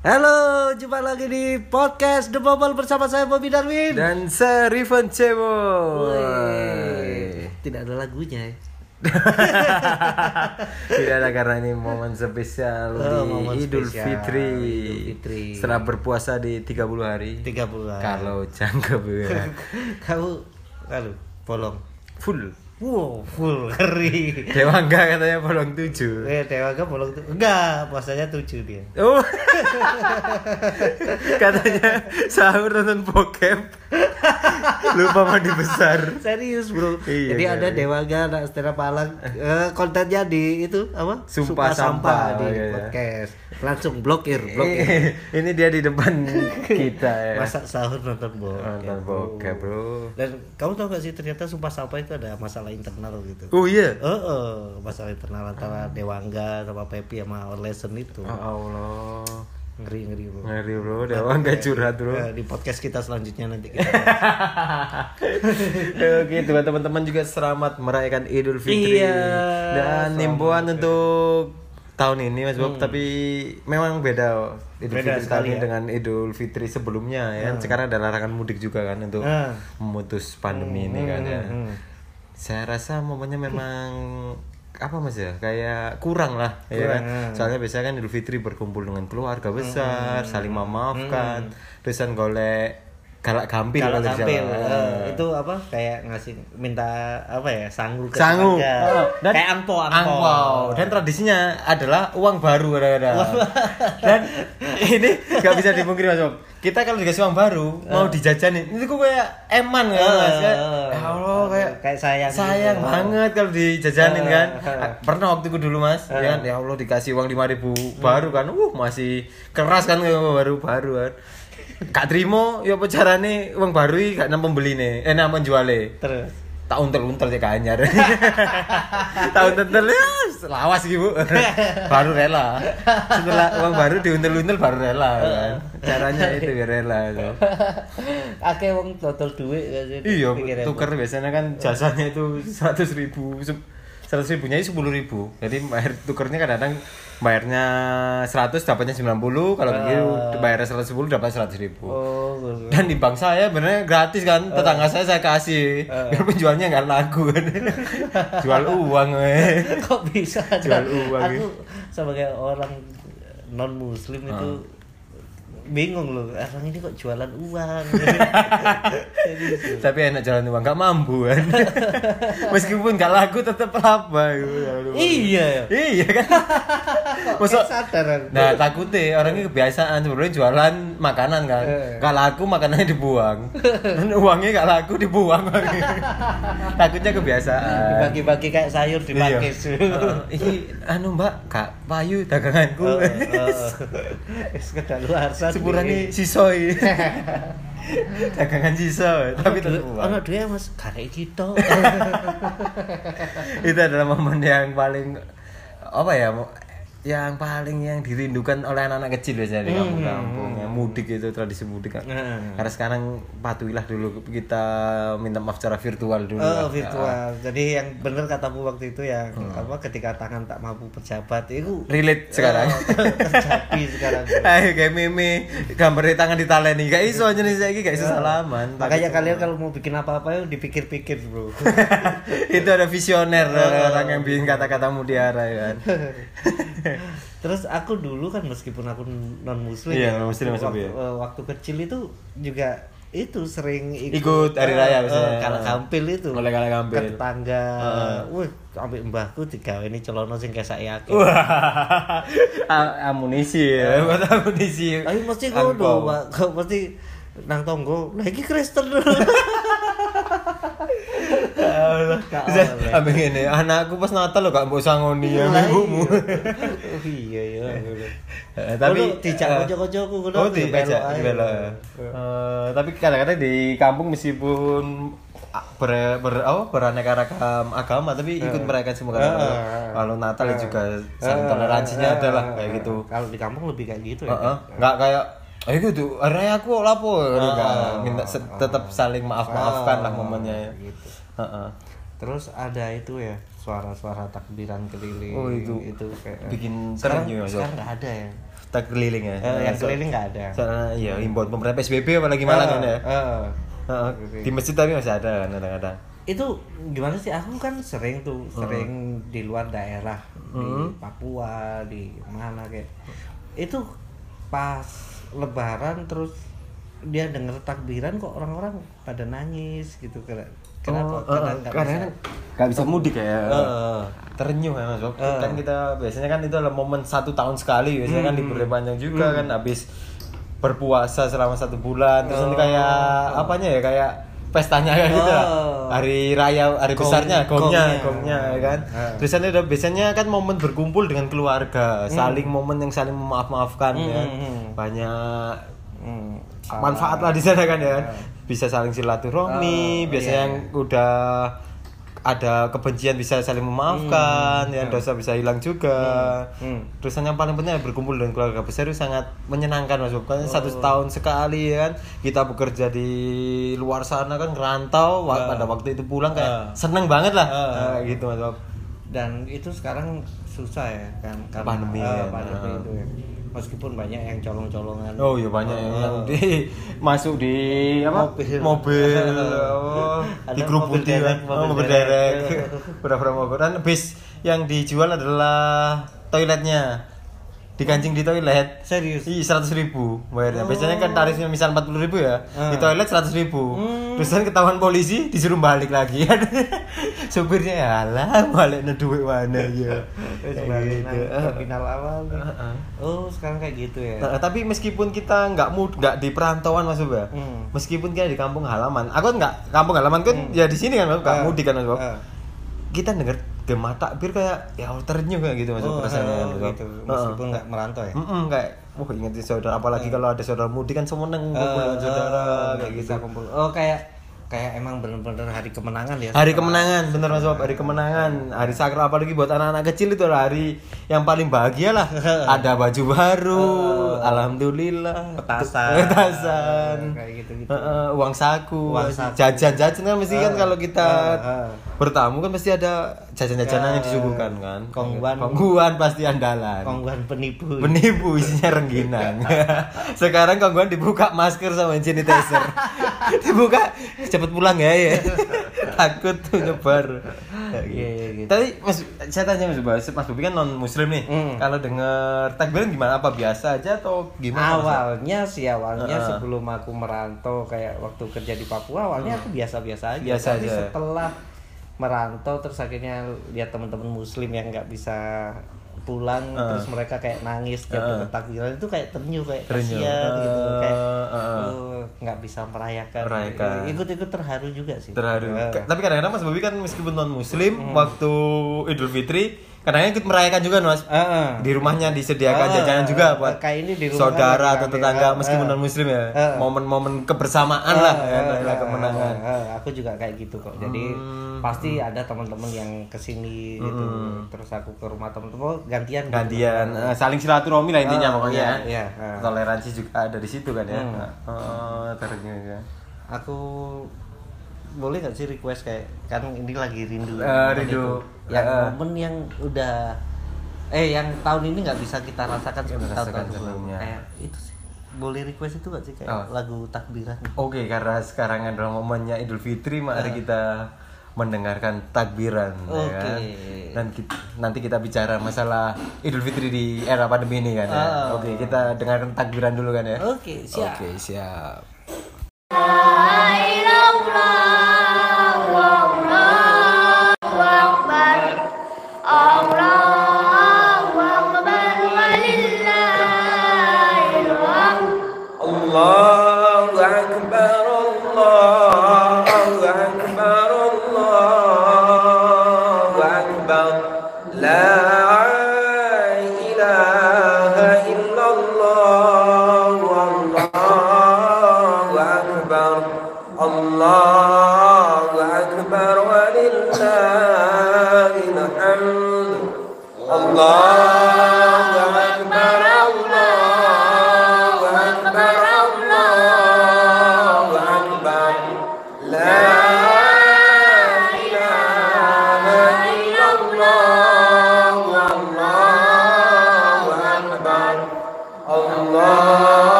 Halo, jumpa lagi di podcast The Bubble bersama saya Bobby Darwin. Dan saya Riven Cebo. Wih, Tidak ada lagunya ya. Tidak ada karena ini momen spesial Oh, di momen Idul spesial, Fitri. Idul Fitri. Setelah berpuasa di 30 hari. 30 bulan. Kalau cangkep ya. Kamu lalu bolong. Full. Wow, full ngeri. Dewa enggak katanya bolong 7. Eh, Dewa kan bolong tuh. Enggak, puasanya 7 dia. Oh. katanya sahur nonton bokep. Lupa mandi besar. Serius, Bro. Iya, Jadi iya, ada iya. Dewaga, ada Stella Palang. Eh, kontennya di itu apa? Sumpah Sampah, di iya, iya. podcast. Langsung blokir, blokir. ini dia di depan kita ya. Masa sahur nonton bokep. Nonton bokep, Bro. Dan kamu tau gak sih ternyata sumpah sampah itu ada masalah internal gitu. Oh iya. Oh, oh, masalah internal antara Dewangga sama Pepi sama Orlesen itu. Oh Allah. Ngeri ngeri bro. Ngeri bro, Dewa nggak curhat bro. Eh, di podcast kita selanjutnya nanti kita. Oke, buat teman-teman juga selamat merayakan Idul Fitri. Iya, Dan himbauan untuk tahun ini Mas Bob, tapi memang beda Idul Hmm. Beda Fitri tahun sekali ini ya. dengan Idul Fitri sebelumnya ya. Sekarang ada larangan mudik juga kan untuk Ah. memutus pandemi ini kan ya. hmm. Saya rasa momennya memang apa mas ya? Kayak kurang lah ya Kurang, kan ah. soalnya biasanya kan Idul Fitri berkumpul dengan keluarga besar saling memaafkan. terusan golek galak gampil Jawa. eh, itu apa kayak ngasih minta apa ya sangu ke sangu. Oh, dan kayak angpo angpo. angpau. dan tradisinya adalah uang baru kadang-kadang. Dan ini nggak bisa dipungkiri mas Bob kita kalau dikasih uang baru mau dijajanin itu kok kayak eman kan mas? Kayak, ya Allah kayak kayak sayang sayang gitu. banget kalau dijajanin kan? Eh. pernah waktu itu dulu mas ya kan? Ya Allah dikasih uang lima ribu baru kan? Uh masih keras kan baru baru kan Kak Trimo, ya apa carane uang baru iki gak nang pembeline, eh nang penjuale terus tak untel-untel cek anyar. tak untel ya lawas gitu. baru rela. Setelah uang baru diuntel-untel baru rela kan. Caranya itu biar rela itu. akeh wong total duit gak sih? Iya, tuker biasanya kan jasanya itu 100 ribu. 100 ribunya itu 10 ribu. Jadi bayar tukernya kadang-kadang bayarnya 100 dapatnya 90, kalau gitu bayarnya 110 dapat 100 ribu. Oh. Dan di bank saya benernya gratis kan, tetangga saya saya kasih. Biar penjualnya nggak laku kan. Jual uang eh. kok bisa Jual uang, aku sebagai orang non muslim itu bingung loh orang ini kok jualan uang. Tapi enak jalan uang, nggak mampu kan. Meskipun nggak laku tetap uang. iya ya Iya kan. Masa sadar aku. Nah takutnya orangnya kebiasaan sebenarnya jualan makanan kan, Eh. nggak laku makanannya dibuang, Dan uangnya nggak laku dibuang. Takutnya kebiasaan. dibagi-bagi kayak sayur di Iya. pakis Heeh. Iki anu mbak, kak Payu daganganku. Oh, sekedar luar sana Sepurane sisoi. Dagangan sisa, tapi tetap uang. anak dia mas karek kita Itu adalah momen yang paling apa ya? Yang paling yang dirindukan oleh anak-anak kecil biasanya di kampung-kampung yang mudik itu tradisi mudik kan. Hmm. Karena sekarang patuhilah dulu kita minta maaf secara virtual dulu. Oh lah. virtual. Jadi yang bener katamu waktu itu yang apa ketika tangan tak mampu berjabat itu Relate sekarang. Oh, terjadi sekarang. Ayo kayak meme gambar di tangan ditaleni gak iso aja nih saya gak iso salaman. Makanya kalian kalau mau bikin apa-apa ya dipikir-pikir, Bro. itu ada visioner orang yang bikin kata-kata mutiara ya kan. Terus aku dulu kan meskipun aku non muslim Iya, non-muslim, Mas waktu, Ubi, ya. eh, waktu kecil itu juga itu sering Ikut hari raya biasanya. kalau kampil itu. Oleh kala kampil. ke tetangga. Wah sampai mbahku tiga ini celono sing kayak saya Wah, a- amunisi ya, buat amunisi. tapi mesti ngono pak. Kau mesti nang tonggo lagi Kristen. dulu Allah. Bisa oleh. ambek ngene, anakku pas Natal lo gak mbok sangoni ya ibumu. iya. Oh, iya ya Eh, tapi Ngono, dijak eh, kanca-kancaku ngono, Oh, dibelok dijak. Eh, tapi kadang-kadang di kampung meskipun ber, ber apa, beraneka ragam agama tapi ikut merayakan semua kan. Eh. Kalau Natal ya juga saling toleransinya Eh, ada lah eh, kayak gitu. kalau di kampung lebih kayak gitu ya Heeh. Nggak kayak Ayo gitu, hari raya aku lapo, Ah, enggak. Minta tetap saling maaf-maafkan lah momennya. ya. gitu. Terus ada itu ya suara-suara takbiran keliling Oh, itu. itu kayak Bikin sekarang Mas. sekarang nggak ada ya tak keliling ya. Eh, yang keliling nggak ada. Soalnya iya himbauan pemerintah PSBB apalagi Malang kan ya. Eh, Heeh. Di masjid tapi masih ada kan kadang-kadang. itu gimana sih aku kan sering tuh sering di luar daerah di Papua di mana kayak itu pas Lebaran terus dia denger takbiran kok orang-orang pada nangis gitu Kena- kenapa Oh, karena eh, nggak karena bisa kan nggak bisa mudik ya. Eh, Terenyuh ya Mas. Eh. Kan kita biasanya kan itu adalah momen satu tahun sekali biasanya kan libur panjang juga kan habis berpuasa selama satu bulan terus nanti kayak apanya ya kayak pestanya kayak gitu lah. Oh. hari raya hari Gong- besarnya gongnya gongnya. gongnya ya kan Eh. terus nanti ada biasanya kan momen berkumpul dengan keluarga saling momen yang saling memaaf maafkan ya Hmm. banyak hmm, manfaat lah di sana kan ya bisa saling silaturahmi Oh, biasanya iya. yang udah ada kebencian bisa saling memaafkan ya dosa bisa hilang juga Hmm. terus yang paling penting adalah berkumpul dengan keluarga besar itu sangat menyenangkan mas Bob. Kan satu tahun sekali ya kan kita bekerja di luar sana kan ngerantau wa- pada waktu itu pulang kayak seneng banget lah Ah. Nah, gitu mas Bob. dan itu sekarang susah ya kan karena Pandemi kan. pandemi Ah. itu ya. Meskipun banyak yang colong-colongan. Oh iya banyak yang, yang di masuk di apa? Mobil. mobil. Oh, Ada di grup mobil putih derek, kan. oh, mobil mobil derek. pura-pura mogok. Dan bis yang dijual adalah toiletnya dikancing di toilet serius Iya seratus ribu bayarnya. Biasanya kan tarifnya misal empat puluh ribu ya, Ah. di toilet seratus ribu. Terus kan ketahuan polisi disuruh balik lagi. Supirnya ya lah balik duit mana ya. Kayak gitu. terminal awal nih. Heeh. oh sekarang kayak gitu ya Nah, tapi meskipun kita nggak mud nggak di perantauan mas Bob ya, Hmm. meskipun kita di kampung halaman, aku nggak kampung halaman kan ya di sini kan mas, nggak Ah. mudik kan mas. Ah. Kita denger gema takbir kayak ya Allah, terenyuh kayak gitu mas Bob, oh, perasaannya kan, oh, gitu. Meskipun nggak merantau ya? Mm-mm, kayak wah ingetin saudara apalagi kalau ada saudara mudik kan semua neng kumpul Eh, saudara eh, kayak gitu. bisa kumpul. Oh kayak kayak emang bener-bener hari kemenangan ya Hari setelah- kemenangan, bener mas Bob, hari kemenangan, hari sakral apalagi buat anak-anak kecil itu hari yang paling bahagia lah. Ada baju baru, alhamdulillah. Petasan. petasan, Kayak. Heeh, uang saku, Uang saku. jajan-jajan kan mesti kan kalau kita Heeh. bertamu kan pasti ada jajan-jajanan yang disuguhkan kan. Kongguan. kongguan pasti andalan. kongguan penipu Menipu isinya rengginang. Sekarang kongguan dibuka masker sama sanitizer. dibuka cepet pulang ya ya. Takut tuh nyebar. Iya, iya, gitu. Tapi Mas saya tanya Mas Bas, Mas Bobi kan non muslim nih. Hmm. Kalau denger takbiran gimana? Apa biasa aja atau gimana? Awalnya sih awalnya Heeh. sebelum aku merantau kayak waktu kerja di Papua awalnya aku biasa-biasa aja Biasa tapi aja. setelah merantau terus akhirnya lihat teman-teman muslim yang nggak bisa pulang Heeh. terus mereka kayak nangis tiap Heeh. denger takbiran itu kayak ternyuh kayak Terenyuh. kasihan gitu kayak Heeh. oh, nggak bisa merayakan Merayakan. ikut-ikut terharu juga sih Terharu. Ka- Tapi kadang-kadang Mas Bobi kan meskipun non muslim Hmm. waktu Idul Fitri kadang-kadang ikut merayakan juga Mas. Heeh. di rumahnya disediakan Ah, jajanan juga buat kayak ini di rumah saudara atau tetangga meskipun non muslim ya momen-momen kebersamaan lah Ah, ya lah kemenangan aku juga kayak gitu kok. Jadi Hmm. pasti ada teman-teman yang ke sini gitu. Terus aku ke rumah teman-teman gantian. gitu. gantian saling silaturahmi lah intinya pokoknya iya, iya, ah. toleransi juga ada di situ kan ya Hmm. ternyata ya. Aku boleh nggak sih request kayak kan ini lagi rindu. Eh, momen rindu. itu. Yang Eh. momen yang udah eh yang tahun ini nggak bisa kita rasakan seperti rasakan tahun-tahun sebelumnya. Kayak itu sih. Boleh request itu gak sih kayak Oh. lagu takbiran? oke karena sekarang adalah momennya Idul Fitri mari kita mendengarkan takbiran ya Oke. kan? dan ki- nanti kita bicara masalah Idul Fitri di era pandemi ini kan ya. Ah. oke kita dengarkan takbiran dulu kan ya Oke, siap. Oke, siap. 了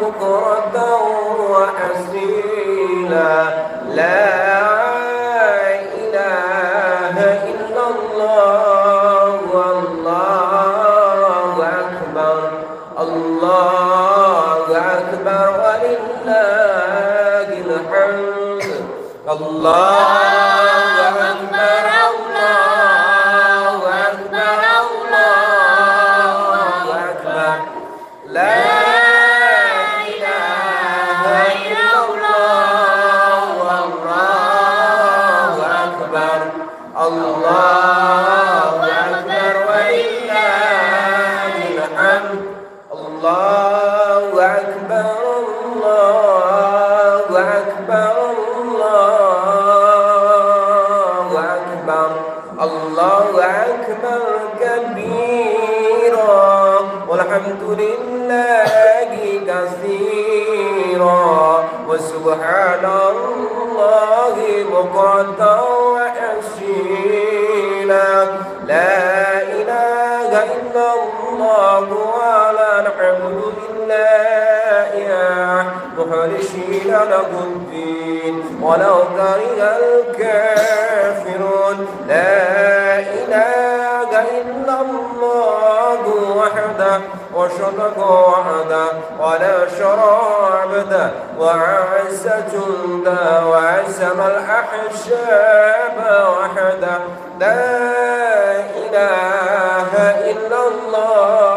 بكرة وأسيلا لا ولو كره الكافرون. لا إله إلا الله وحده وشرك وحده ولا شرابده وعسى جنده وعسم الأحشاب وحده. لا إله إلا الله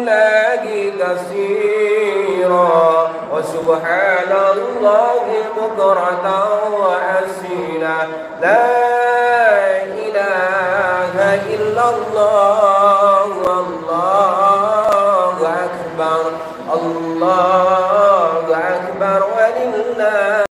الله كثيرا. وسبحان الله بكرة وأسيلا. لا إله إلا الله والله أكبر. الله أكبر ولله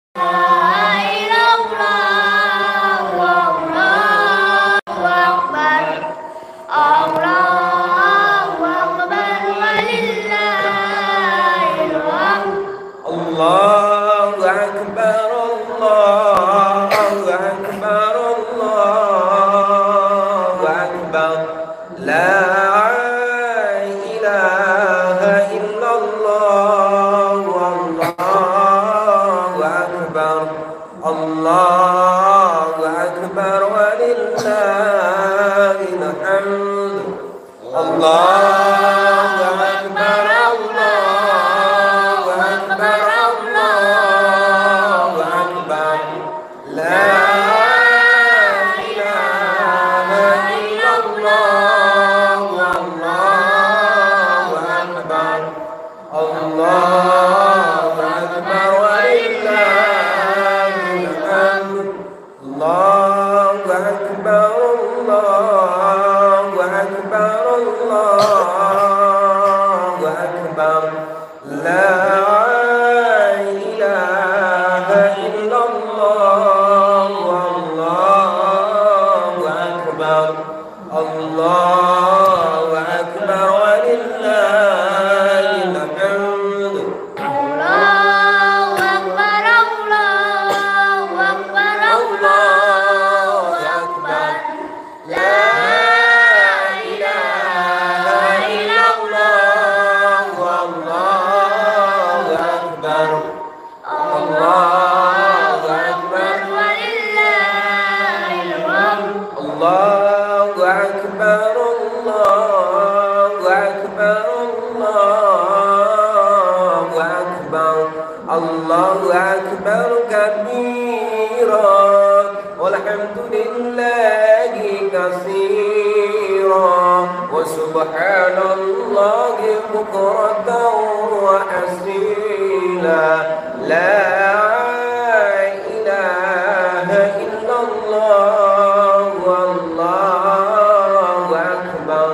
الله الله أكبر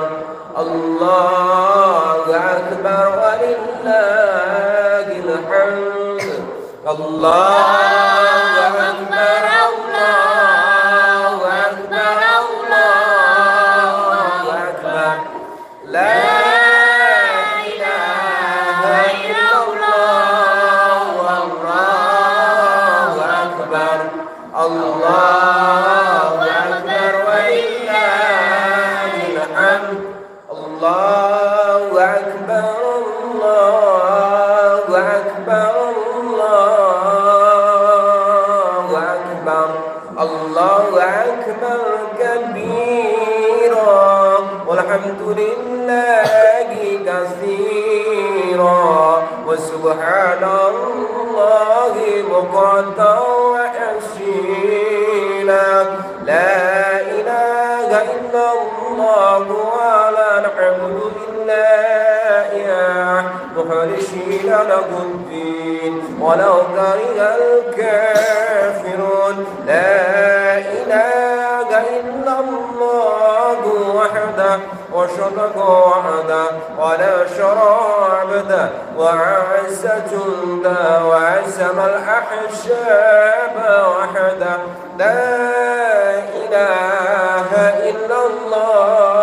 الله أكبر ولله الحمد الله أكبر الله أكبر. الله أكبر كبيرا. والحمد لله كثيرا. وسبحان الله والإثم له الدين ولو كره الكافرون. لا إله إلا الله وحده وشرك وحده ولا شرابده وعسى جنده وعزم الأحشاب وحده. لا إله إلا الله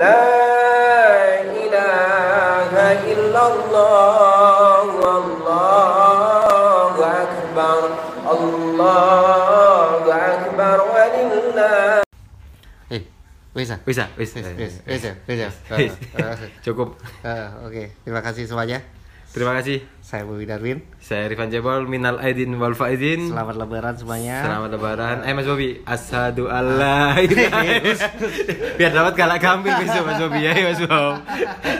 لا إله إلا الله والله أكبر الله أكبر ولله Eh, bisa. Bisa, wis. Wis, wis, wis ya, wis ya. Wis. Eh, eh, Cukup. eh, Oke, terima kasih semuanya. Terima kasih. Saya Bobi Darwin. Saya Rifan Jebol, minal aidin wal faizin. Selamat lebaran semuanya. Selamat lebaran. Eh Mas Bobi, asyhadu alla ilaha illallah. Biar dapat galak kambing besok Mas Bobi ya Mas Bob.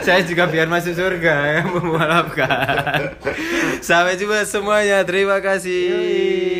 Saya juga biar masuk surga ya memaafkan. Sampai jumpa semuanya. Terima kasih.